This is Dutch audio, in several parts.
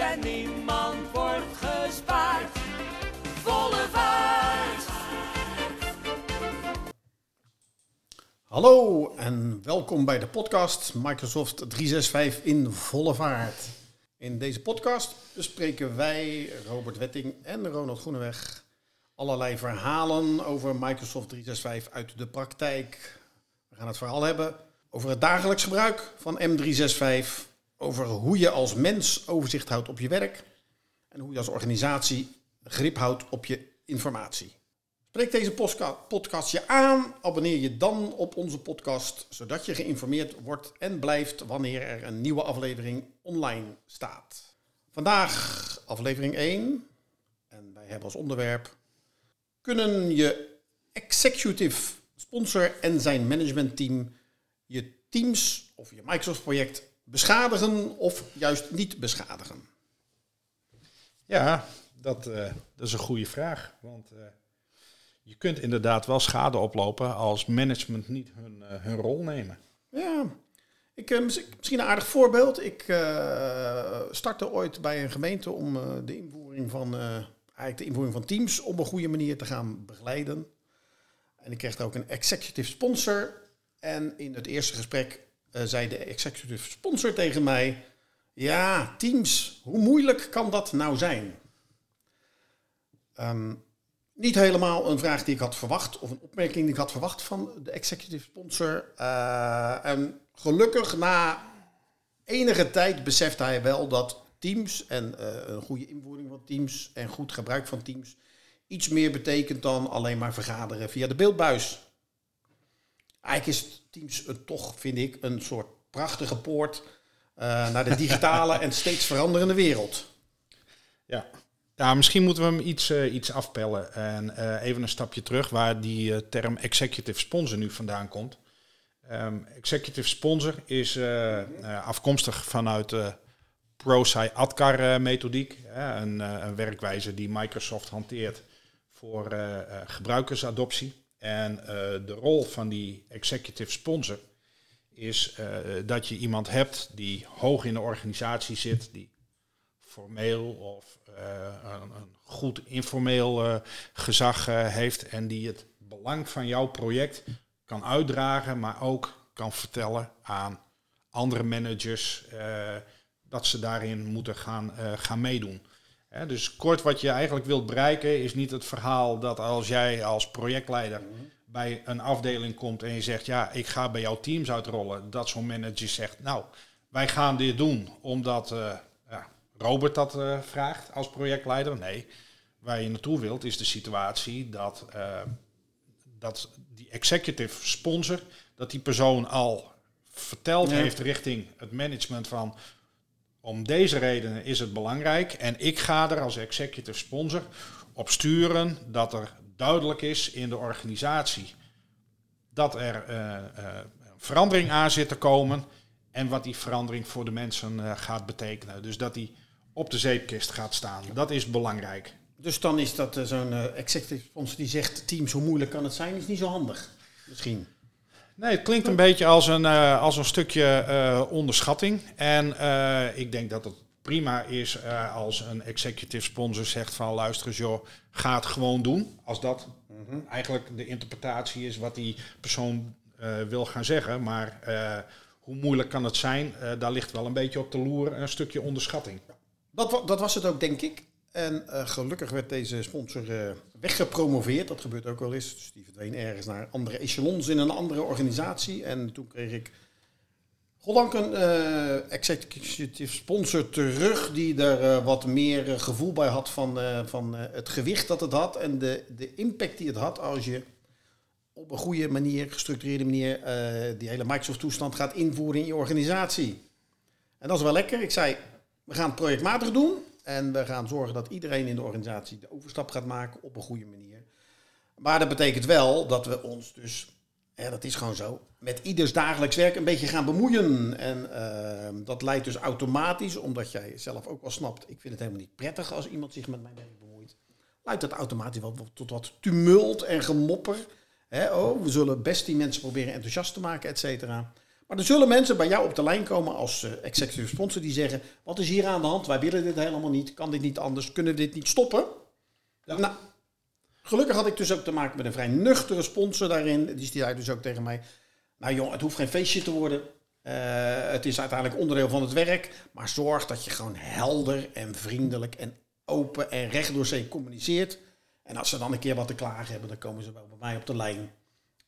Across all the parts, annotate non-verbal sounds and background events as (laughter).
en niemand wordt gespaard. Volle vaart. Hallo en welkom bij de podcast Microsoft 365 in volle vaart. In deze podcast bespreken wij, Robert Wetting en Ronald Groeneweg, allerlei verhalen over Microsoft 365 uit de praktijk. We gaan het vooral hebben over het dagelijks gebruik van M365, over hoe je als mens overzicht houdt op je werk en hoe je als organisatie grip houdt op je informatie. Spreek deze podcast je aan, abonneer je dan op onze podcast, zodat je geïnformeerd wordt en blijft wanneer er een nieuwe aflevering online staat. Vandaag aflevering 1 en wij hebben als onderwerp kunnen je executive sponsor en zijn managementteam je teams of je Microsoft project beschadigen of juist niet beschadigen? Ja, dat, eh, dat is een goede vraag. Want eh, je kunt inderdaad wel schade oplopen als management niet hun, eh, hun rol nemen. Ja, ik, mis- misschien een aardig voorbeeld. Ik startte ooit bij een gemeente om de invoering van, eigenlijk de invoering van teams op een goede manier te gaan begeleiden. En ik kreeg er ook een executive sponsor. En in het eerste gesprek eh, zei de executive sponsor tegen mij: Ja, teams, hoe moeilijk kan dat nou zijn? Ehm, niet helemaal een vraag die ik had verwacht, of een opmerking die ik had verwacht van de executive sponsor. Eh, en gelukkig na enige tijd besefte hij wel dat teams en eh, een goede invoering van teams en goed gebruik van teams iets meer betekent dan alleen maar vergaderen via de beeldbuis. Eigenlijk is Teams een, toch, vind ik, een soort prachtige poort eh, naar de digitale (laughs) en steeds veranderende wereld. Ja. Ja, misschien moeten we hem iets, eh, iets afpellen. En eh, even een stapje terug waar die term executive sponsor nu vandaan komt. Ehm, executive sponsor is afkomstig vanuit de ProSci-ADCAR-methodiek. een, eh, een werkwijze die Microsoft hanteert voor gebruikersadoptie. En eh, de rol van die executive sponsor is eh, dat je iemand hebt die hoog in de organisatie zit, die formeel of eh, een, een goed informeel gezag heeft en die het belang van jouw project kan uitdragen, maar ook kan vertellen aan andere managers dat ze daarin moeten gaan, gaan meedoen. Dus kort wat je eigenlijk wilt bereiken is niet het verhaal dat als jij als projectleider bij een afdeling komt en je zegt ja, ik ga bij jouw teams uitrollen, dat zo'n manager zegt nou, wij gaan dit doen omdat eh, ja, Robert dat eh, vraagt als projectleider. Nee, waar je naartoe wilt is de situatie dat, eh, dat die executive sponsor, dat die persoon al verteld Ja. heeft richting het management van om deze redenen is het belangrijk en ik ga er als executive sponsor op sturen dat er duidelijk is in de organisatie dat er eh, eh, verandering aan zit te komen en wat die verandering voor de mensen eh, gaat betekenen. Dus dat die op de zeepkist gaat staan. Dat is belangrijk. Dus dan is dat zo'n executive sponsor die zegt, teams, hoe moeilijk kan het zijn, is niet zo handig. Misschien. Nee, het klinkt een beetje als een, eh, als een stukje eh, onderschatting. En eh, ik denk dat het prima is als een executive sponsor zegt van luister eens joh, ga het gewoon doen. Als dat eigenlijk de interpretatie is wat die persoon wil gaan zeggen. Maar hoe moeilijk kan het zijn? Daar ligt wel een beetje op de loer een stukje onderschatting. Dat, dat was het ook, denk ik. En eh, gelukkig werd deze sponsor eh, weggepromoveerd. Dat gebeurt ook wel eens. Dus die verdween ergens naar andere echelons in een andere organisatie. En toen kreeg ik goddank een eh, executive sponsor terug... die er wat meer gevoel bij had van, van het gewicht dat het had... en de, de impact die het had als je op een goede manier, gestructureerde manier... die hele Microsoft-toestand gaat invoeren in je organisatie. En dat is wel lekker. Ik zei, we gaan het projectmatig doen. En we gaan zorgen dat iedereen in de organisatie de overstap gaat maken op een goede manier. Maar dat betekent wel dat we ons dus, dat is gewoon zo, met ieders dagelijks werk een beetje gaan bemoeien. En ehm, dat leidt dus automatisch, omdat jij zelf ook wel snapt, ik vind het helemaal niet prettig als iemand zich met mijn werk bemoeit. Leidt dat automatisch wel tot wat tumult en gemopper. Oh, we zullen best die mensen proberen enthousiast te maken, et cetera. Maar er zullen mensen bij jou op de lijn komen als eh, executive sponsor die zeggen: Wat is hier aan de hand? Wij willen dit helemaal niet. Kan dit niet anders? Kunnen we dit niet stoppen? Nou, gelukkig had ik dus ook te maken met een vrij nuchtere sponsor daarin. Die zei dus ook tegen mij: Nou jong, het hoeft geen feestje te worden. Eh, het is uiteindelijk onderdeel van het werk. Maar zorg dat je gewoon helder en vriendelijk en open en recht door zee communiceert. En als ze dan een keer wat te klagen hebben, dan komen ze wel bij mij op de lijn.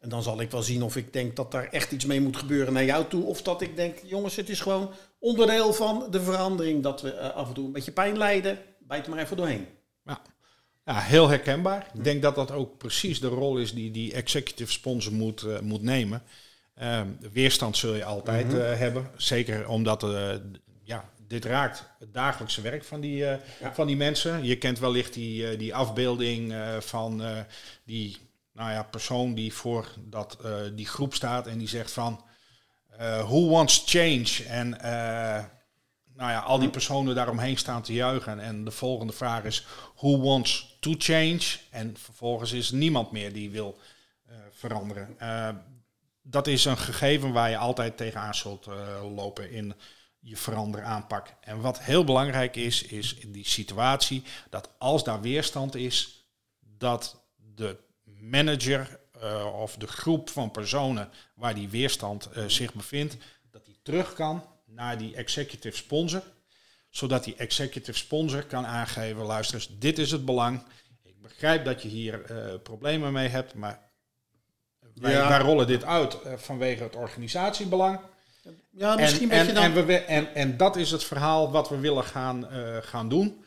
En dan zal ik wel zien of ik denk dat daar echt iets mee moet gebeuren naar jou toe. Of dat ik denk, jongens, het is gewoon onderdeel van de verandering dat we eh, af en toe een beetje pijn lijden. Bijt er maar even doorheen. Ja. ja, heel herkenbaar. Ik denk dat dat ook precies de rol is die die executive sponsor moet, eh, moet nemen. Ehm, weerstand zul je altijd eh, hebben. Zeker omdat ja, dit raakt het dagelijkse werk van die, van die mensen. Je kent wellicht die, die afbeelding van die nou ja, persoon die voor dat, eh, die groep staat en die zegt van eh, who wants change? En eh, nou ja, al die personen daaromheen staan te juichen. En de volgende vraag is who wants to change? En vervolgens is niemand meer die wil veranderen. Dat is een gegeven waar je altijd tegenaan zult lopen in je verander aanpak. En wat heel belangrijk is, is in die situatie dat als daar weerstand is, dat de manager eh, of de groep van personen waar die weerstand eh, zich bevindt, dat die terug kan naar die executive sponsor, zodat die executive sponsor kan aangeven, luister eens, dit is het belang. Ik begrijp dat je hier eh, problemen mee hebt, maar wij, Ja. wij rollen dit uit vanwege het organisatiebelang. Ja, misschien en, je dan... en, we, en, en dat is het verhaal wat we willen gaan, gaan doen.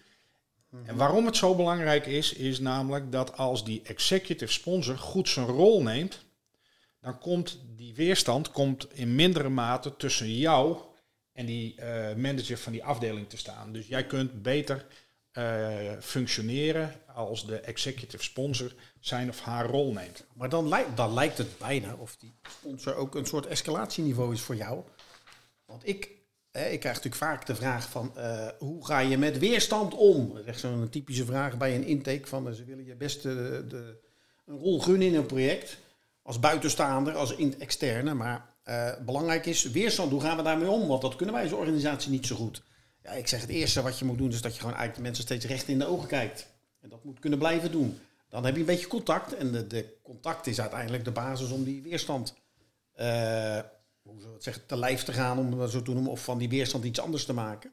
En waarom het zo belangrijk is, is namelijk dat als die executive sponsor goed zijn rol neemt, dan komt die weerstand komt in mindere mate tussen jou en die eh, manager van die afdeling te staan. Dus jij kunt beter eh, functioneren als de executive sponsor zijn of haar rol neemt. Maar dan lijkt, dan lijkt het bijna of die sponsor ook een soort escalatieniveau is voor jou. Want ik, ik krijg natuurlijk vaak de vraag van eh, hoe ga je met weerstand om? Dat is echt zo'n typische vraag bij een intake van eh, ze willen je best eh, de, een rol gunnen in een project. Als buitenstaander, als externe. Maar belangrijk is weerstand, hoe gaan we daarmee om? Want dat kunnen wij als organisatie niet zo goed. Ja, ik zeg het eerste wat je moet doen is dat je gewoon eigenlijk de mensen steeds recht in de ogen kijkt. En dat moet kunnen blijven doen. Dan heb je een beetje contact. En de, de contact is uiteindelijk de basis om die weerstand hoe zeggen, te lijf te gaan, om dat zo te noemen, of van die weerstand iets anders te maken.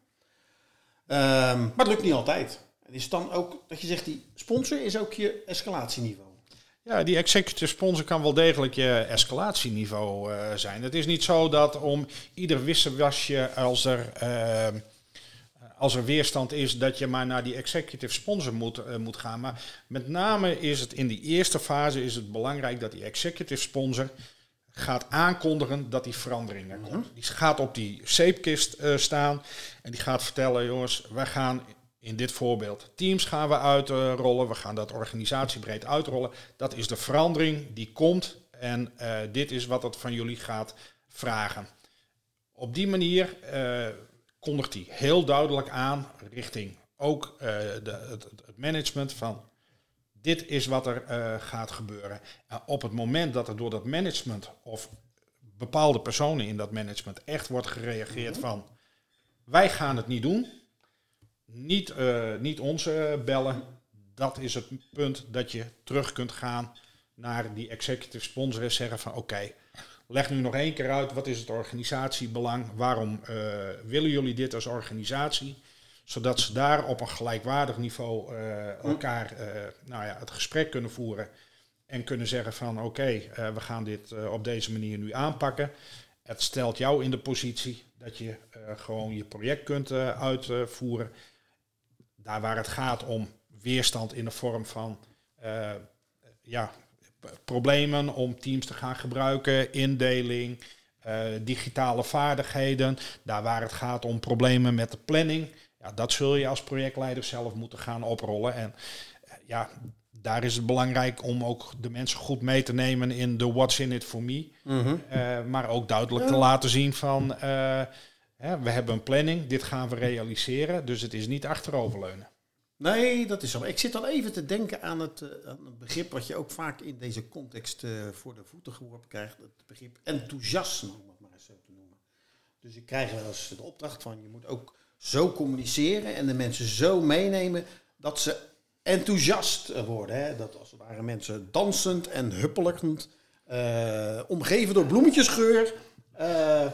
Ehm, maar het lukt niet altijd. Is het dan ook dat je zegt, die sponsor is ook je escalatieniveau. Ja, die executive sponsor kan wel degelijk je escalatieniveau eh, zijn. Het is niet zo dat om ieder wisselwasje als er, eh, als er weerstand is, dat je maar naar die executive sponsor moet, eh, moet gaan. Maar met name is het in die eerste fase is het belangrijk dat die executive sponsor gaat aankondigen dat die verandering er komt. Die gaat op die zeepkist eh, staan en die gaat vertellen, jongens, wij gaan in dit voorbeeld teams gaan we uitrollen, we gaan dat organisatiebreed uitrollen. Dat is de verandering die komt en eh, dit is wat het van jullie gaat vragen. Op die manier eh, kondigt hij heel duidelijk aan richting ook de, het, het management van dit is wat er eh, gaat gebeuren. Uh, op het moment dat er door dat management of bepaalde personen in dat management echt wordt gereageerd van wij gaan het niet doen, niet, uh, niet ons bellen, dat is het punt dat je terug kunt gaan naar die executive sponsor en zeggen van oké, okay, leg nu nog één keer uit. Wat is het organisatiebelang, waarom willen jullie dit als organisatie? Zodat ze daar op een gelijkwaardig niveau uh, elkaar uh, nou ja, het gesprek kunnen voeren en kunnen zeggen van oké, okay, uh, we gaan dit op deze manier nu aanpakken. Het stelt jou in de positie dat je gewoon je project kunt uitvoeren. Daar waar het gaat om weerstand in de vorm van ja, problemen om teams te gaan gebruiken, indeling, digitale vaardigheden. Daar waar het gaat om problemen met de planning. Ja, dat zul je als projectleider zelf moeten gaan oprollen. En ja, daar is het belangrijk om ook de mensen goed mee te nemen in de what's in it for me. Mm -hmm. uh, maar ook duidelijk te laten zien van, uh, hè, we hebben een planning, dit gaan we realiseren. Dus het is niet achteroverleunen. Nee, dat is zo. Ik zit dan even te denken aan het, uh, aan het begrip wat je ook vaak in deze context voor de voeten geworpen krijgt. Het begrip enthousiasme, om het maar eens zo te noemen. Dus ik krijg wel eens de opdracht van je moet ook zo communiceren en de mensen zo meenemen dat ze enthousiast worden. Hè? Dat als het ware mensen dansend en huppelend, eh, omgeven door bloemetjesgeur, eh,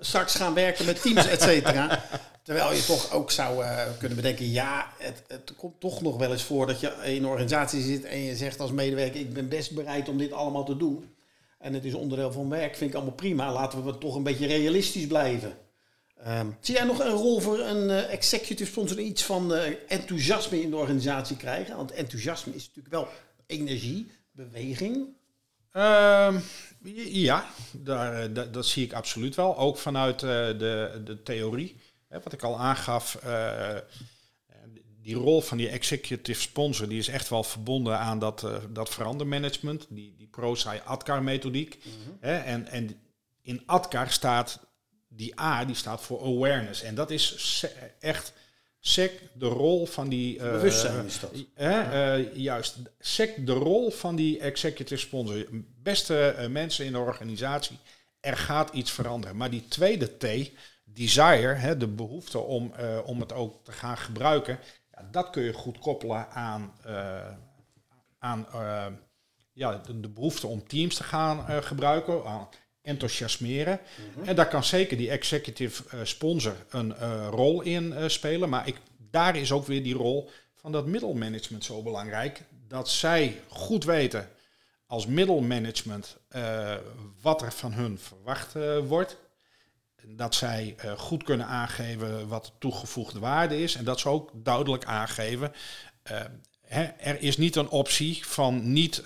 straks gaan werken met teams, et cetera. Terwijl je toch ook zou eh, kunnen bedenken, ja, het, het komt toch nog wel eens voor dat je in een organisatie zit en je zegt als medewerker, ik ben best bereid om dit allemaal te doen. En het is onderdeel van werk, vind ik allemaal prima. Laten we toch een beetje realistisch blijven. Ehm, zie jij nog een rol voor een eh, executive sponsor iets van eh, enthousiasme in de organisatie krijgen? Want enthousiasme is natuurlijk wel energie, beweging. Ehm, ja, daar, eh, dat, dat zie ik absoluut wel. Ook vanuit de, de theorie. Hè, wat ik al aangaf, die rol van die executive sponsor die is echt wel verbonden aan dat, dat verandermanagement, die, die pro-ADKAR methodiek. hè, en, en in ADKAR staat die A die staat voor awareness. En dat is echt sec de rol van die... Uh, Bewustzijn is dat. Uh, juist, sec de rol van die executive sponsor. Beste uh, mensen in de organisatie, er gaat iets veranderen. Maar die tweede T, desire, hè, de behoefte om, om het ook te gaan gebruiken, ja, dat kun je goed koppelen aan, aan ja, de, de, behoefte om teams te gaan gebruiken, aan enthousiasmeren. Mhm. En daar kan zeker die executive uh, sponsor een uh, rol in uh, spelen. Maar ik, daar is ook weer die rol van dat middelmanagement zo belangrijk. Dat zij goed weten als middelmanagement wat er van hun verwacht wordt. Dat zij goed kunnen aangeven wat de toegevoegde waarde is. En dat ze ook duidelijk aangeven. Hè, er is niet een optie van niet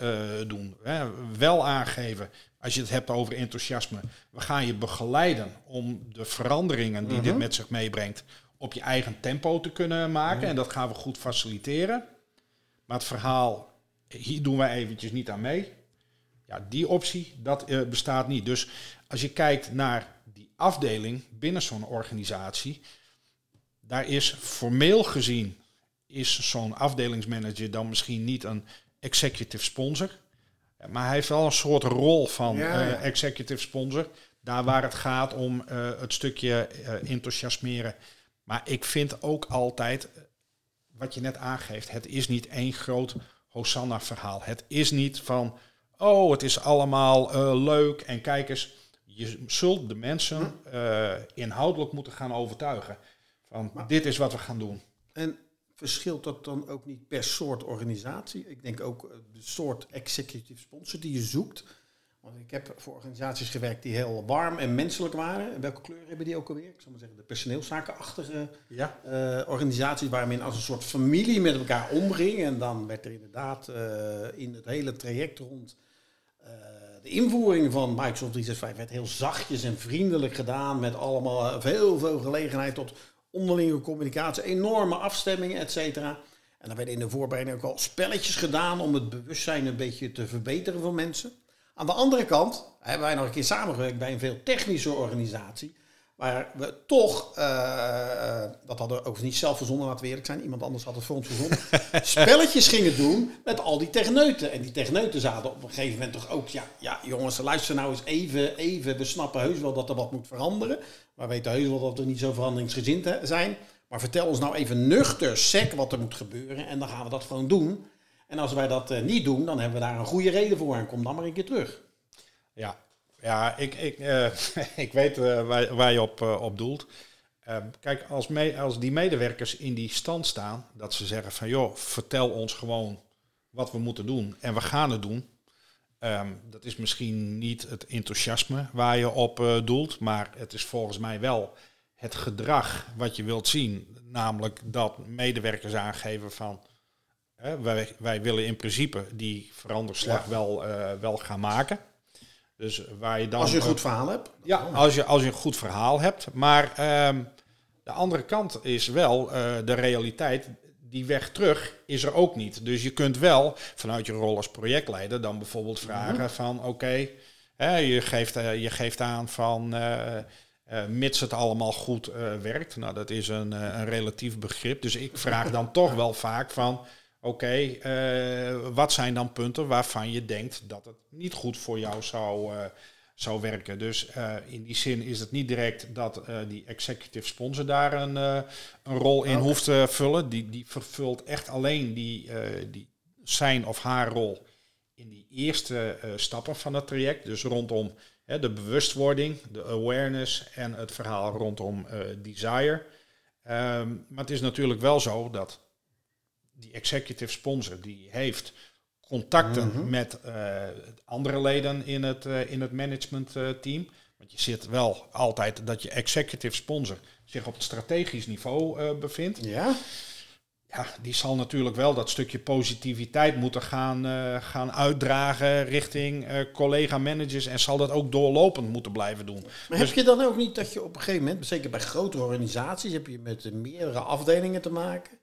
doen. Hè. Wel aangeven als je het hebt over enthousiasme, we gaan je begeleiden om de veranderingen die dit mhm. met zich meebrengt op je eigen tempo te kunnen maken. Mhm. En dat gaan we goed faciliteren. Maar het verhaal, hier doen wij eventjes niet aan mee. Ja, die optie, dat uh, bestaat niet. Dus als je kijkt naar die afdeling binnen zo'n organisatie, daar is formeel gezien, is zo'n afdelingsmanager dan misschien niet een executive sponsor. Maar hij heeft wel een soort rol van eh, executive sponsor. Daar waar het gaat om uh, het stukje uh, enthousiasmeren. Maar ik vind ook altijd, wat je net aangeeft, het is niet één groot Hosanna-verhaal. Het is niet van, oh, het is allemaal leuk en kijk eens. Je zult de mensen inhoudelijk moeten gaan overtuigen. Van, dit is wat we gaan doen. En verschilt dat dan ook niet per soort organisatie? Ik denk ook eh, de soort executive sponsor die je zoekt. Want ik heb voor organisaties gewerkt die heel warm en menselijk waren. En welke kleur hebben die ook alweer? Ik zou maar zeggen de personeelszakenachtige ja. Uh, organisaties waar men als een soort familie met elkaar omging. En dan werd er inderdaad uh, in het hele traject rond uh, de invoering van Microsoft 365 werd heel zachtjes en vriendelijk gedaan. Met allemaal heel veel gelegenheid tot onderlinge communicatie, enorme afstemmingen, et cetera. En dan werden in de voorbereiding ook al spelletjes gedaan om het bewustzijn een beetje te verbeteren van mensen. Aan de andere kant hebben wij nog een keer samengewerkt bij een veel technische organisatie. Waar we toch, uh, dat hadden we overigens niet zelf verzonnen, laten we eerlijk zijn, iemand anders had het voor ons verzonnen, (laughs) spelletjes gingen doen met al die techneuten. En die techneuten zaten op een gegeven moment toch ook, ja, ja jongens, luister nou eens even, even, we snappen heus wel dat er wat moet veranderen. Maar we weten heus wel dat we niet zo veranderingsgezind zijn. Maar vertel ons nou even nuchter, sec wat er moet gebeuren en dan gaan we dat gewoon doen. En als wij dat uh, niet doen, dan hebben we daar een goede reden voor en kom dan maar een keer terug. Ja, ja, ik, ik, uh, (laughs) ik weet uh, waar, waar, je op, uh, op doelt. Ehm, kijk, als, me, als die medewerkers in die stand staan, dat ze zeggen van joh, vertel ons gewoon wat we moeten doen en we gaan het doen. Um, dat is misschien niet het enthousiasme waar je op doelt, maar het is volgens mij wel het gedrag wat je wilt zien. Namelijk dat medewerkers aangeven van wij, wij willen in principe die veranderslag ja. wel, wel gaan maken. Dus waar je dan, als je een goed verhaal hebt? Ja, als je, als je een goed verhaal hebt. Maar ehm, de andere kant is wel uh, de realiteit. Die weg terug is er ook niet. Dus je kunt wel vanuit je rol als projectleider dan bijvoorbeeld mhm. vragen van oké, okay, je, geeft, uh, je geeft aan van uh, mits het allemaal goed werkt. Nou, dat is een, een relatief begrip. Dus ik vraag dan toch wel vaak van Oké, eh, wat zijn dan punten waarvan je denkt dat het niet goed voor jou zou, uh, zou werken. Dus eh, in die zin is het niet direct dat eh, die executive sponsor daar een, eh, een rol in Oké. hoeft te vullen. Die, die vervult echt alleen die, eh, die zijn of haar rol in die eerste eh, stappen van het traject. Dus rondom hè, de bewustwording, de awareness en het verhaal rondom eh, desire. Ehm, maar het is natuurlijk wel zo dat die executive sponsor die heeft contacten Mhm. met eh, andere leden in het, eh, in het management eh, team. Want je zit wel altijd dat je executive sponsor zich op het strategisch niveau bevindt. Ja? Ja, die zal natuurlijk wel dat stukje positiviteit moeten gaan, gaan uitdragen richting collega-managers en zal dat ook doorlopend moeten blijven doen. Maar Dus- heb je dan ook niet dat je op een gegeven moment, zeker bij grotere organisaties, heb je met meerdere afdelingen te maken.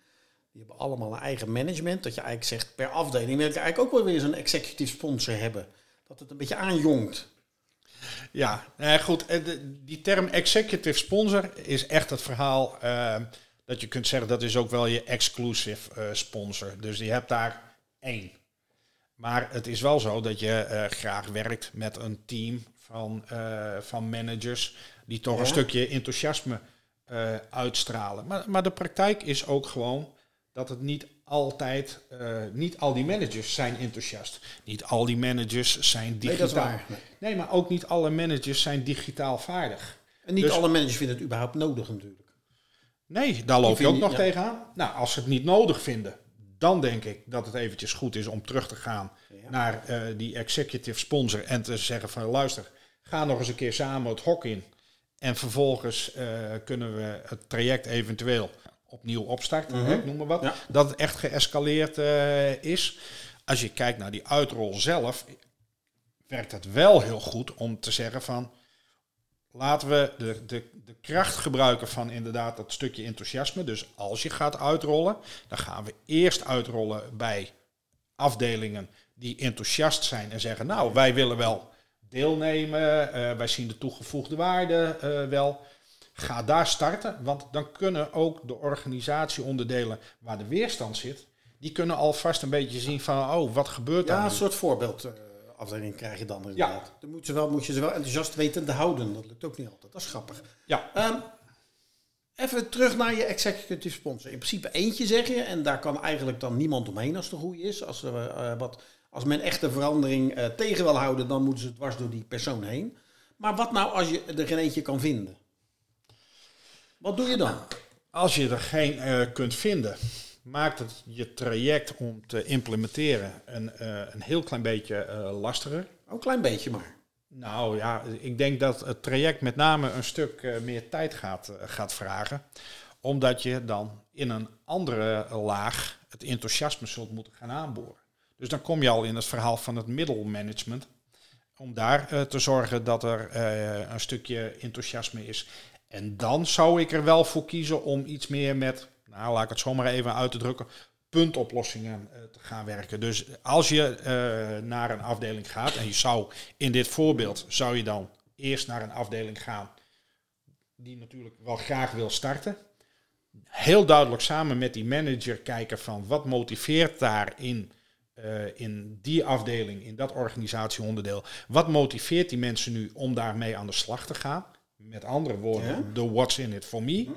Die hebben allemaal een eigen management. Dat je eigenlijk zegt, per afdeling wil ik eigenlijk ook wel weer zo'n executive sponsor hebben. Dat het een beetje aanjongt. Ja, eh, goed. eh, de- die term executive sponsor is echt het verhaal eh, dat je kunt zeggen dat is ook wel je exclusive eh, sponsor. Dus je hebt daar één. Maar het is wel zo dat je eh, graag werkt met een team van, eh, van managers die toch Ja. een stukje enthousiasme eh, uitstralen. Maar, maar de praktijk is ook gewoon dat het niet altijd, eh, niet al die managers zijn enthousiast. Niet al die managers zijn Nee, digitaal. dat is waar. Nee. Nee, maar ook niet alle managers zijn digitaal vaardig. En niet Dus- alle managers vinden het überhaupt nodig natuurlijk. Nee, daar loop je ook nog ja. tegenaan. Nou, als ze het niet nodig vinden, dan denk ik dat het eventjes goed is om terug te gaan Ja. naar eh, die executive sponsor en te zeggen van luister, ga nog eens een keer samen het hok in. En vervolgens eh, kunnen we het traject eventueel opnieuw opstarten, Mhm. hè, ik noem maar wat. Ja. Dat het echt geëscaleerd eh, is. Als je kijkt naar die uitrol zelf, werkt het wel heel goed om te zeggen van laten we de, de, de kracht gebruiken van inderdaad dat stukje enthousiasme. Dus als je gaat uitrollen, dan gaan we eerst uitrollen bij afdelingen die enthousiast zijn en zeggen, nou, wij willen wel deelnemen, eh, wij zien de toegevoegde waarde eh, wel. Ga daar starten, want dan kunnen ook de organisatieonderdelen waar de weerstand zit, die kunnen alvast een beetje zien van, oh, wat gebeurt Ja, daar een nu? soort voorbeeldafdeling krijg je dan inderdaad. Dan moet, ze wel, moet je ze wel enthousiast weten te houden. Dat lukt ook niet altijd. Dat is grappig. Ja, Ehm, even terug naar je executive sponsor. In principe eentje zeg je. En daar kan eigenlijk dan niemand omheen als het een goede is. Als, er, eh, wat, als men echt de verandering eh, tegen wil houden, dan moeten ze dwars door die persoon heen. Maar wat nou als je er geen eentje kan vinden? Wat doe je dan? Als je er geen eh, kunt vinden, maakt het je traject om te implementeren een, eh, een heel klein beetje eh, lastiger. Ook een klein beetje maar. Nou ja, ik denk dat het traject met name een stuk meer tijd gaat, gaat vragen. Omdat je dan in een andere laag het enthousiasme zult moeten gaan aanboren. Dus dan kom je al in het verhaal van het middelmanagement. Om daar te zorgen dat er een stukje enthousiasme is. En dan zou ik er wel voor kiezen om iets meer met, nou laat ik het zo maar even uit te drukken, puntoplossingen eh, te gaan werken. Dus als je eh, naar een afdeling gaat, en je zou in dit voorbeeld, zou je dan eerst naar een afdeling gaan die natuurlijk wel graag wil starten. Heel duidelijk samen met die manager kijken van wat motiveert daar in, eh, in die afdeling, in dat organisatieonderdeel. Wat motiveert die mensen nu om daarmee aan de slag te gaan? Met andere woorden, de what's in it for me.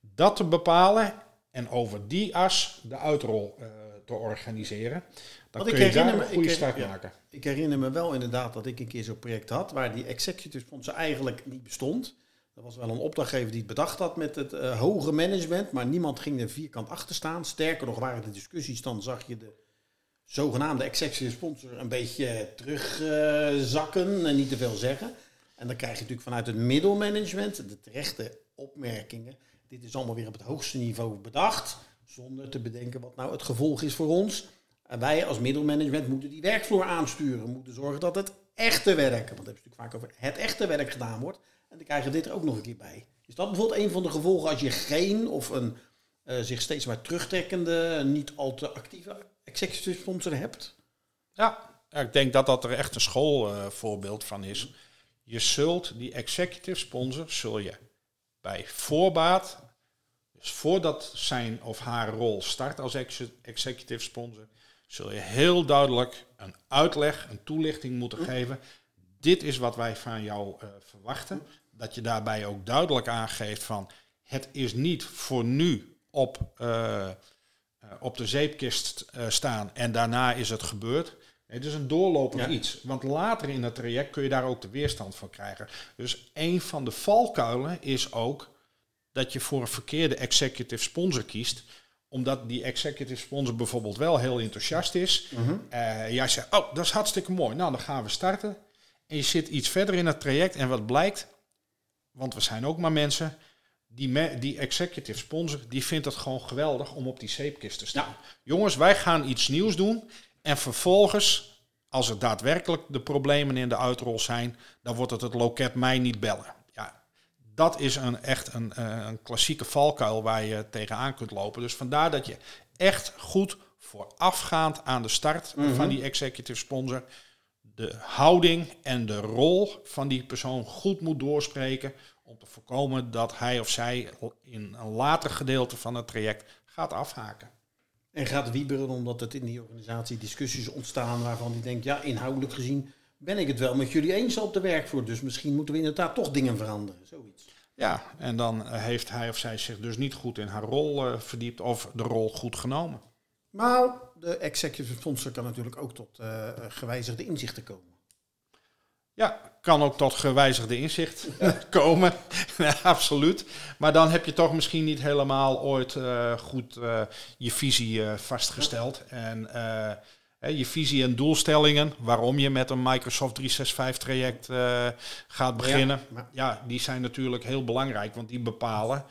Dat te bepalen en over die as de uitrol eh, te organiseren. Dan Want ik kun je daar een ik goede start ja. maken. Ik herinner me wel inderdaad dat ik een keer zo'n project had waar die executive sponsor eigenlijk niet bestond. Er was wel een opdrachtgever die het bedacht had met het eh, hoge management, maar niemand ging er vierkant achter staan. Sterker nog waren de discussies, dan zag je de zogenaamde executive sponsor een beetje terugzakken en niet te veel zeggen. En dan krijg je natuurlijk vanuit het middelmanagement de terechte opmerkingen. Dit is allemaal weer op het hoogste niveau bedacht, zonder te bedenken wat nou het gevolg is voor ons. En wij als middelmanagement moeten die werkvloer aansturen. Moeten zorgen dat het echte werk, want we hebben het natuurlijk vaak over het echte werk gedaan wordt. En dan krijgen we dit er ook nog een keer bij. Is dat bijvoorbeeld een van de gevolgen als je geen of een eh, zich steeds maar terugtrekkende, niet al te actieve executive sponsor hebt? Ja, ik denk dat dat er echt een schoolvoorbeeld van is. Je zult die executive sponsor, zul je bij voorbaat, dus voordat zijn of haar rol start als exe- executive sponsor, zul je heel duidelijk een uitleg, een toelichting moeten geven. dit is wat wij van jou eh, verwachten. Dat je daarbij ook duidelijk aangeeft van het is niet voor nu op, eh, eh, op de zeepkist staan en daarna is het gebeurd. Het is een doorlopend Ja. iets. Want later in het traject kun je daar ook de weerstand van krijgen. Dus een van de valkuilen is ook dat je voor een verkeerde executive sponsor kiest. Omdat die executive sponsor bijvoorbeeld wel heel enthousiast is. Eh, jij zegt, oh, dat is hartstikke mooi. Nou, dan gaan we starten. En je zit iets verder in het traject. En wat blijkt, want we zijn ook maar mensen. Die, me- die executive sponsor, die vindt het gewoon geweldig om op die zeepkist te staan. Jongens, wij gaan iets nieuws doen. En vervolgens, als er daadwerkelijk de problemen in de uitrol zijn, dan wordt het het loket mij niet bellen. Ja, dat is een, echt een, eh, een klassieke valkuil waar je tegenaan kunt lopen. Dus vandaar dat je echt goed voorafgaand aan de start van die executive sponsor de houding en de rol van die persoon goed moet doorspreken om te voorkomen dat hij of zij in een later gedeelte van het traject gaat afhaken. En gaat wieberen omdat het in die organisatie discussies ontstaan waarvan die denkt, ja, inhoudelijk gezien ben ik het wel met jullie eens op de werkvloer. Dus misschien moeten we inderdaad toch dingen veranderen. Zoiets. Ja, en dan eh, heeft hij of zij zich dus niet goed in haar rol eh, verdiept of de rol goed genomen. Maar de executive sponsor kan natuurlijk ook tot eh, gewijzigde inzichten komen. Ja, kan ook tot gewijzigde inzicht (laughs) komen. (laughs) Ja, absoluut. Maar dan heb je toch misschien niet helemaal ooit eh, goed eh, je visie eh, vastgesteld. En je visie en doelstellingen, waarom je met een Microsoft 365 traject gaat beginnen. Ja, die zijn natuurlijk heel belangrijk, want die bepalen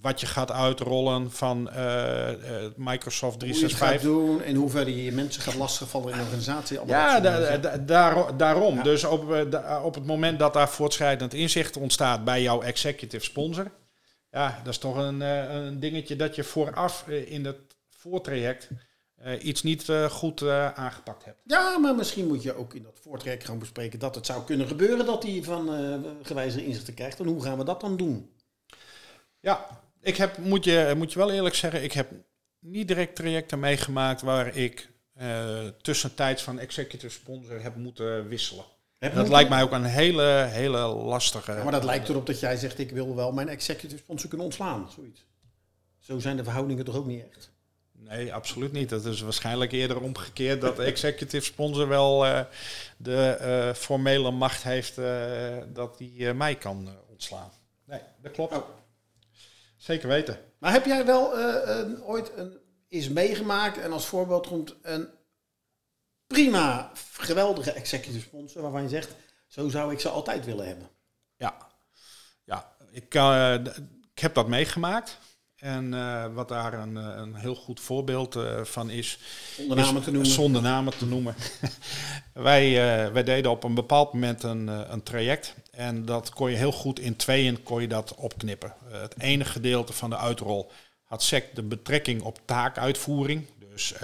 wat je gaat uitrollen van eh, eh, Microsoft Hoe je gaat 365. doen en hoe verder je je mensen gaat lastigvallen in de organisatie. Ja, da- da- daar- daarom. Ja. Dus op, eh, da- op het moment dat daar voortschrijdend inzicht ontstaat bij jouw executive sponsor, ja, dat is toch een, een dingetje dat je vooraf in het voortraject iets niet goed aangepakt hebt. Ja, maar misschien moet je ook in dat voortrek gewoon bespreken dat het zou kunnen gebeuren dat hij van gewijzigde inzichten krijgt. En hoe gaan we dat dan doen? Ja, ik heb, moet, je, moet je wel eerlijk zeggen, ik heb niet direct trajecten meegemaakt waar ik eh, tussentijds van executive sponsor heb moeten wisselen. Heb Dat lijkt mij ook een hele, hele lastige. Ja, maar dat lijkt erop dat jij zegt, ik wil wel mijn executive sponsor kunnen ontslaan. Zoiets. Zo zijn de verhoudingen toch ook niet echt? Nee, absoluut niet. Dat is waarschijnlijk eerder omgekeerd dat de executive sponsor wel eh, de eh, formele macht heeft dat hij mij kan ontslaan. Nee, dat klopt. Oh. Zeker weten. Maar heb jij wel eh, ooit een, is meegemaakt en als voorbeeld komt een prima, geweldige executive sponsor waarvan je zegt, zo zou ik ze altijd willen hebben? Ja, ja ik, eh, ik heb dat meegemaakt. En eh, wat daar een, eh, een heel goed voorbeeld eh, van is, Zonder namen te noemen. Zonder namen te noemen. (laughs) wij, wij deden op een bepaald moment een, een traject. En dat kon je heel goed in tweeën kon je dat opknippen. Het ene gedeelte van de uitrol had SEC de betrekking op taakuitvoering. Dus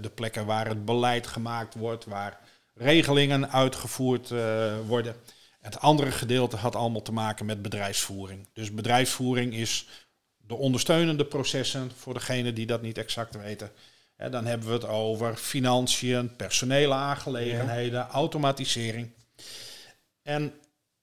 de plekken waar het beleid gemaakt wordt, waar regelingen uitgevoerd worden. Het andere gedeelte had allemaal te maken met bedrijfsvoering. Dus bedrijfsvoering is de ondersteunende processen voor degenen die dat niet exact weten. Hè, dan hebben we het over financiën, personele aangelegenheden, automatisering. En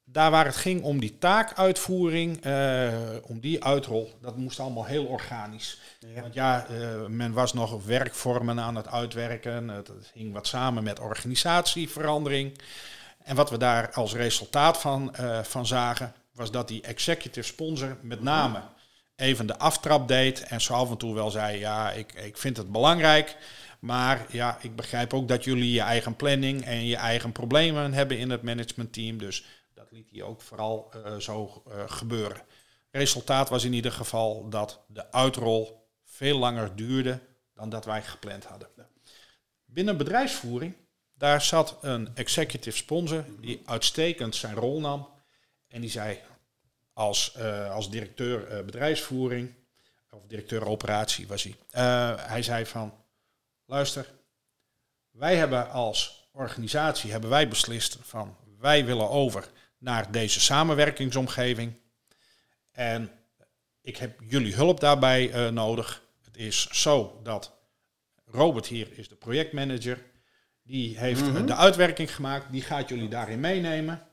daar waar het ging om die taakuitvoering, eh, om die uitrol, dat moest allemaal heel organisch. Ja. Want ja, eh, men was nog werkvormen aan het uitwerken. Het, het hing wat samen met organisatieverandering. En wat we daar als resultaat van, eh, van zagen, was dat die executive sponsor met name even de aftrap deed. En zo af en toe wel zei, ja, ik, ik vind het belangrijk. Maar ja, ik begrijp ook dat jullie je eigen planning en je eigen problemen hebben in het managementteam. Dus dat liet hij ook vooral eh, zo eh, gebeuren. Resultaat was in ieder geval dat de uitrol veel langer duurde dan dat wij gepland hadden. Binnen bedrijfsvoering, daar zat een executive sponsor die uitstekend zijn rol nam. En die zei als, eh, als directeur eh, bedrijfsvoering, of directeur operatie was hij. Eh, hij zei van, luister, wij hebben als organisatie hebben wij beslist van wij willen over naar deze samenwerkingsomgeving. En ik heb jullie hulp daarbij nodig. Het is zo dat Robert hier is de projectmanager. Die heeft Mhm. de uitwerking gemaakt, die gaat jullie daarin meenemen.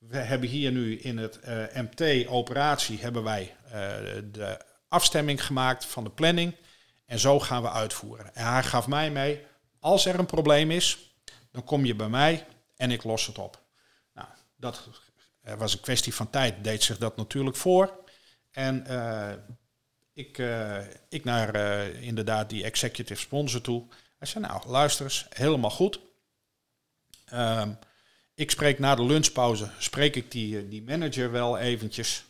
We hebben hier nu in het eh, MT-operatie hebben wij eh, de afstemming gemaakt van de planning. En zo gaan we uitvoeren. En hij gaf mij mee, als er een probleem is, dan kom je bij mij en ik los het op. Nou, dat was een kwestie van tijd, deed zich dat natuurlijk voor. En eh, ik, ik naar inderdaad die executive sponsor toe. Hij zei, nou luister eens, helemaal goed. Ehm, ik spreek na de lunchpauze, spreek ik die, eh, die manager wel eventjes.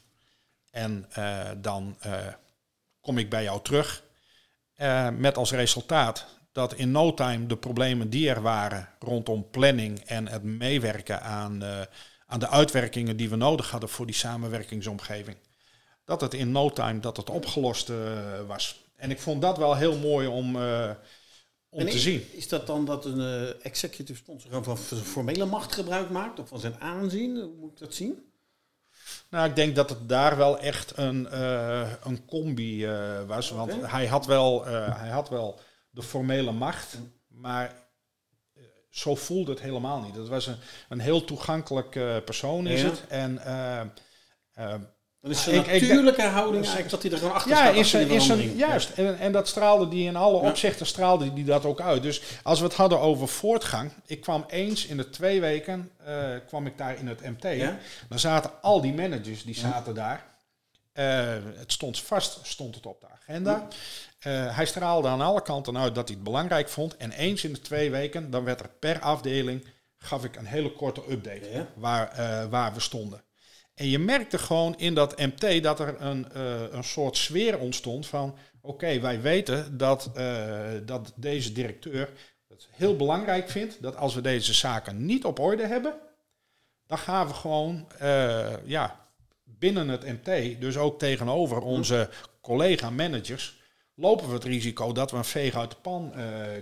En eh, dan eh, kom ik bij jou terug. Met als resultaat dat in no time de problemen die er waren rondom planning en het meewerken aan, aan de uitwerkingen die we nodig hadden voor die samenwerkingsomgeving, dat het in no time dat het opgelost was. En ik vond dat wel heel mooi om, om En te is, zien. Is dat dan dat een eh, executive sponsor van formele macht gebruik maakt? Of van zijn aanzien? Hoe moet ik dat zien? Nou, ik denk dat het daar wel echt een, eh, een combi eh, was. Want hij, had wel, hij had wel de formele macht, maar eh, zo voelde het helemaal niet. Het was een, een heel toegankelijk persoon, is Ja. het. En Dan is Ja, zijn ik- ik natuurlijke houding eigenlijk dat hij er gewoon achter ja, staat. is een, is juist. En, en dat straalde die in alle Ja. opzichten straalde die dat ook uit. Dus als we het hadden over voortgang. Ik kwam eens in de twee weken eh, kwam ik daar in het MT. Ja. Dan zaten al die managers die zaten daar. Eh, het stond vast, stond het op de agenda. Eh, hij straalde aan alle kanten uit dat hij het belangrijk vond. En eens in de twee weken, dan werd er per afdeling, gaf ik een hele korte update Ja. waar, waar we stonden. En je merkte gewoon in dat MT dat er een, eh, een soort sfeer ontstond van... oké, wij weten dat, eh, dat deze directeur het heel belangrijk vindt... dat als we deze zaken niet op orde hebben... dan gaan we gewoon eh, ja, binnen het MT, dus ook tegenover onze collega-managers... lopen we het risico dat we een veeg uit de pan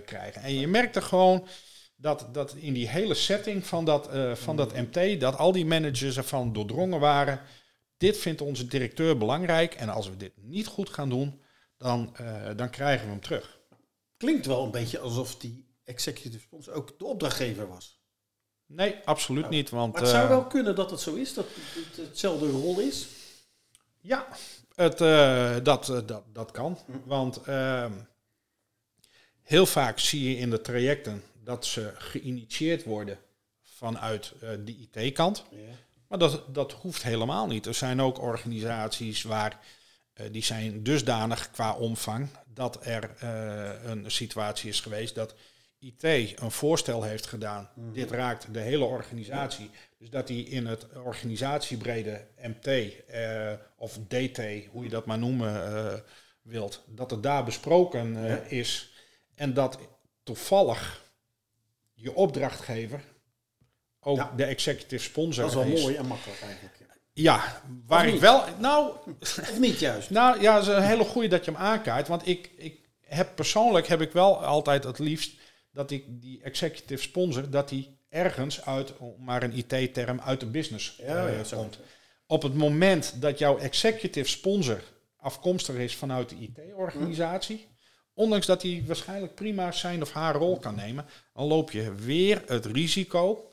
krijgen. En je merkte gewoon dat, dat in die hele setting van dat, eh, van dat MT, dat al die managers ervan doordrongen waren. Dit vindt onze directeur belangrijk en als we dit niet goed gaan doen, dan, eh, dan krijgen we hem terug. Klinkt wel een beetje alsof die executive sponsor ook de opdrachtgever was. Nee, absoluut niet. Want, Maar het zou eh, wel kunnen dat het zo is, dat het hetzelfde rol is. Ja, het, dat, dat, dat kan. Want ehm, heel vaak zie je in de trajecten dat ze geïnitieerd worden vanuit eh, de IT-kant. Maar dat, dat hoeft helemaal niet. Er zijn ook organisaties waar eh, die zijn dusdanig qua omvang dat er eh, een situatie is geweest dat IT een voorstel heeft gedaan. Dit raakt de hele organisatie. Dus dat die in het organisatiebrede MT of DT, hoe je dat maar noemen wilt, dat het daar besproken is. En dat toevallig je opdrachtgever ook Ja. de executive sponsor Dat is wel is. mooi en makkelijk eigenlijk. ja. Ja, waar ik wel. Nou, Of niet juist? nou ja, het is een hele goede dat je hem aankaart. Want ik, ik heb persoonlijk heb ik wel altijd het liefst dat ik die executive sponsor, dat die ergens uit, om maar een IT-term, uit de business Ja, eh, ja, komt. Op het moment dat jouw executive sponsor afkomstig is vanuit de IT-organisatie, ondanks dat hij waarschijnlijk prima zijn of haar rol kan nemen, dan loop je weer het risico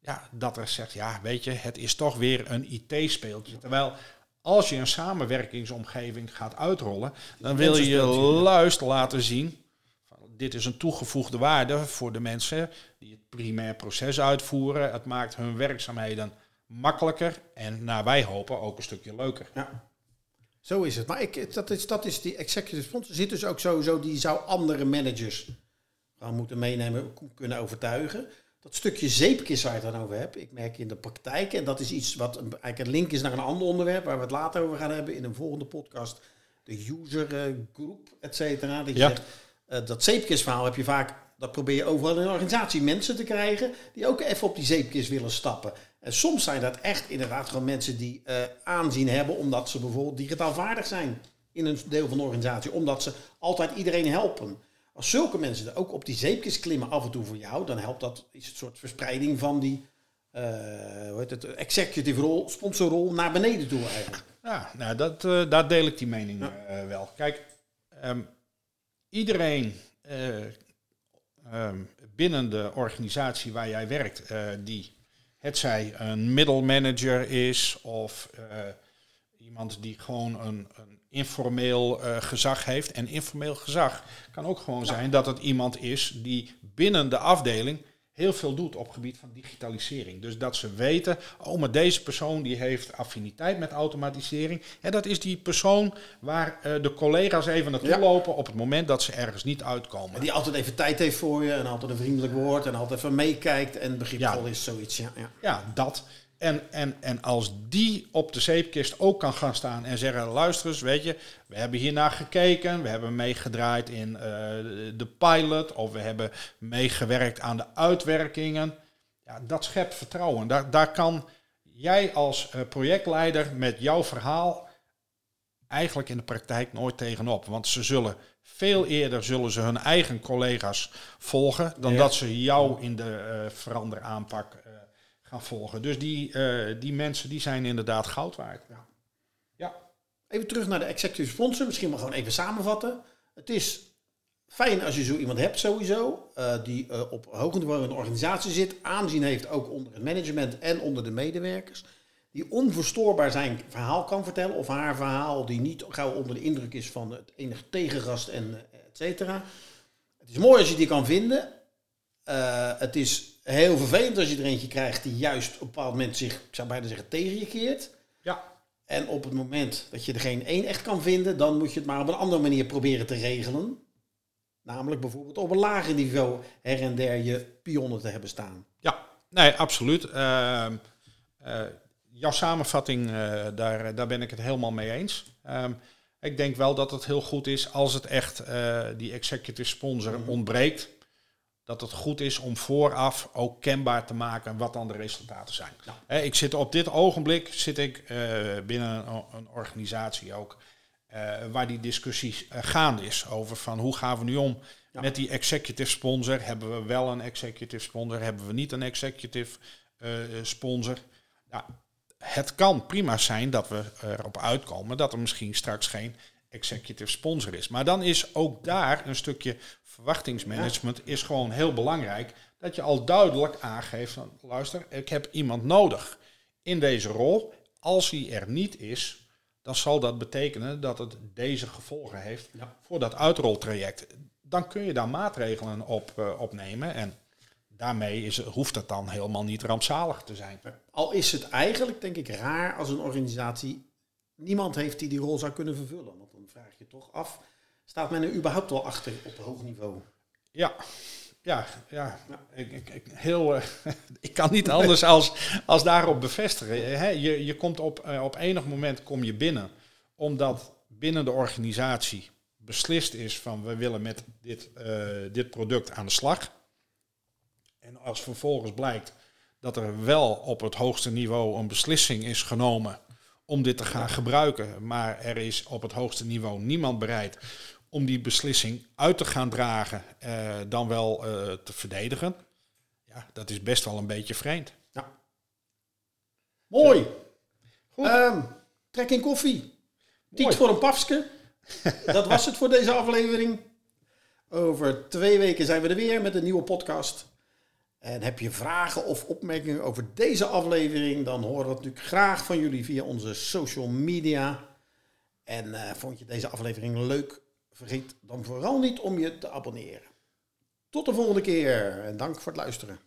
ja, dat er zegt, ja, weet je, het is toch weer een IT-speeltje. Terwijl als je een samenwerkingsomgeving gaat uitrollen, dan wil je luist laten zien. Van, dit is een toegevoegde waarde voor de mensen die het primair proces uitvoeren. Het maakt hun werkzaamheden makkelijker en naar wij hopen ook een stukje leuker. Ja. Zo is het. Maar ik, dat, is, dat is die executive sponsor. Zit dus ook sowieso, die zou andere managers gaan moeten meenemen, kunnen overtuigen. Dat stukje zeepkist waar je het dan over hebt, ik merk in de praktijk, en dat is iets wat een, eigenlijk een link is naar een ander onderwerp, waar we het later over gaan hebben in een volgende podcast, de user eh, group, et cetera. Dat Ja. zegt, eh, dat zeepkistverhaal heb je vaak, dat probeer je overal in een organisatie mensen te krijgen die ook even op die zeepkist willen stappen. En soms zijn dat echt inderdaad gewoon mensen die eh, aanzien hebben omdat ze bijvoorbeeld digitaal vaardig zijn in een deel van de organisatie, omdat ze altijd iedereen helpen. Als zulke mensen er ook op die zeepkist klimmen af en toe voor jou, dan helpt dat, is het soort verspreiding van die eh, hoe heet het, executive rol, sponsorrol naar beneden toe eigenlijk. Ja, nou, dat, eh, daar deel ik die mening wel. Kijk, ehm, iedereen, eh, ehm, binnen de organisatie waar jij werkt, die het zij een middelmanager is of eh, iemand die gewoon een, een informeel eh, gezag heeft. En informeel gezag kan ook gewoon zijn dat het iemand is die binnen de afdeling heel veel doet op het gebied van digitalisering. Dus dat ze weten, oh, maar deze persoon die heeft affiniteit met automatisering. En dat is die persoon waar eh, de collega's even naartoe Ja. lopen op het moment dat ze ergens niet uitkomen. En die altijd even tijd heeft voor je en altijd een vriendelijk woord en altijd even meekijkt en begripvol Ja. is, zoiets. Ja, ja. Ja, dat. En, en, en als die op de zeepkist ook kan gaan staan en zeggen: luister eens, weet je, we hebben hiernaar gekeken, we hebben meegedraaid in eh, de pilot of we hebben meegewerkt aan de uitwerkingen. Ja, dat schept vertrouwen. Daar, daar kan jij als eh, projectleider met jouw verhaal eigenlijk in de praktijk nooit tegenop. Want ze zullen veel eerder zullen ze hun eigen collega's volgen dan Ja. dat ze jou in de eh veranderaanpak gaan volgen. Dus die, eh, die mensen die zijn inderdaad goud waard. Ja. Ja. Even terug naar de executive sponsor. Misschien maar gewoon even samenvatten. Het is fijn als je zo iemand hebt sowieso. eh, die eh, op hoog niveau in een organisatie zit. Aanzien heeft ook onder het management en onder de medewerkers. Die onverstoorbaar zijn verhaal kan vertellen. Of haar verhaal die niet gauw onder de indruk is van het enige tegengast en et cetera. Het is mooi als je die kan vinden. Het is heel vervelend als je er eentje krijgt die juist op een bepaald moment zich, ik zou bijna zeggen, tegen je keert. Ja. En op het moment dat je er geen één echt kan vinden, dan moet je het maar op een andere manier proberen te regelen. Namelijk bijvoorbeeld op een lager niveau her en der je pionnen te hebben staan. Ja, nee, absoluut. Ehm, eh, jouw samenvatting, eh, daar, daar ben ik het helemaal mee eens. Ehm, ik denk wel dat het heel goed is als het echt eh, die executive sponsor ontbreekt. Dat het goed is om vooraf ook kenbaar te maken wat dan de resultaten zijn. Hè, ik zit op dit ogenblik zit ik eh, binnen een, een organisatie ook eh, waar die discussie eh, gaande is over van hoe gaan we nu om Ja. met die executive sponsor. Hebben we wel een executive sponsor? Hebben we niet een executive sponsor? Ja, het kan prima zijn dat we erop uitkomen dat er misschien straks geen executive sponsor is. Maar dan is ook daar een stukje verwachtingsmanagement is gewoon heel belangrijk. Dat je al duidelijk aangeeft van luister, ik heb iemand nodig in deze rol. Als hij er niet is, dan zal dat betekenen dat het deze gevolgen heeft Ja. voor dat uitroltraject. Dan kun je daar maatregelen op uh, opnemen en daarmee is, hoeft het dan helemaal niet rampzalig te zijn. Al is het eigenlijk, denk ik, raar als een organisatie niemand heeft die die rol zou kunnen vervullen. Je toch af, staat men er überhaupt wel achter op hoog niveau? Ja, ja, ja. Ik, ik, ik, heel, uh, (laughs) ik kan niet anders als, als daarop bevestigen. He, je, je komt op, uh, op enig moment kom je binnen, omdat binnen de organisatie beslist is van we willen met dit, uh, dit product aan de slag. En als vervolgens blijkt dat er wel op het hoogste niveau een beslissing is genomen om dit te gaan gebruiken, maar er is op het hoogste niveau niemand bereid om die beslissing uit te gaan dragen, uh, dan wel uh, te verdedigen. Ja, dat is best wel een beetje vreemd. Ja. Mooi. Goed. Um, trek in koffie. Tiet voor een pafske. (laughs) dat was het voor deze aflevering. Over twee weken zijn we er weer met een nieuwe podcast. En heb je vragen of opmerkingen over deze aflevering, dan horen we het natuurlijk graag van jullie via onze social media. En uh, vond je deze aflevering leuk? Vergeet dan vooral niet om je te abonneren. Tot de volgende keer en dank voor het luisteren.